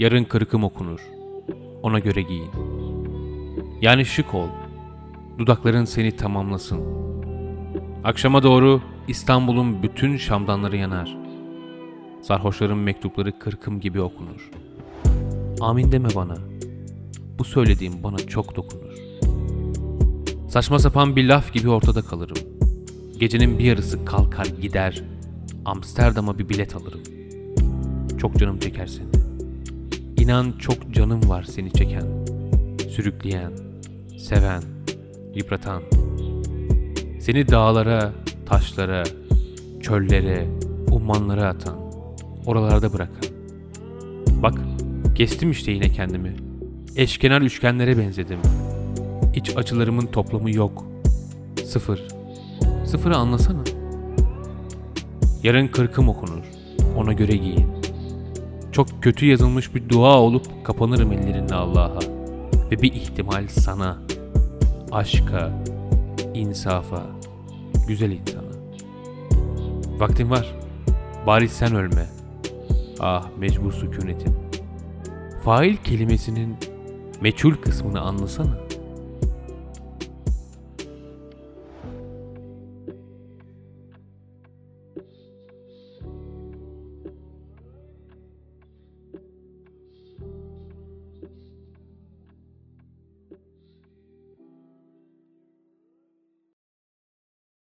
Yarın kırkım okunur. Ona göre giyin. Yani şık ol. Dudakların seni tamamlasın. Akşama doğru İstanbul'un bütün şamdanları yanar. Sarhoşların mektupları kırkım gibi okunur. Amin deme bana. Bu söylediğim bana çok dokunur. Saçma sapan bir laf gibi ortada kalırım. Gecenin bir yarısı kalkar gider. Amsterdam'a bir bilet alırım. Çok canım çeker seni. İnan çok canım var seni çeken. Sürükleyen, seven, yıpratan. Seni dağlara, taşlara, çöllere, ummanlara atan. Oralarda bırakan. Bak, kestim işte yine kendimi. Eşkenar üçgenlere benzedim. İç açılarımın toplamı yok. Sıfır. Sıfırı anlasana. Yarın kırkım okunur. Ona göre giyin. Çok kötü yazılmış bir dua olup kapanırım ellerinle Allah'a. Ve bir ihtimal sana. Aşka, insafa, güzel insana. Vaktin var. Bari sen ölme. Ah mecbur sükunetim. Fail kelimesinin meçhul kısmını anlasana.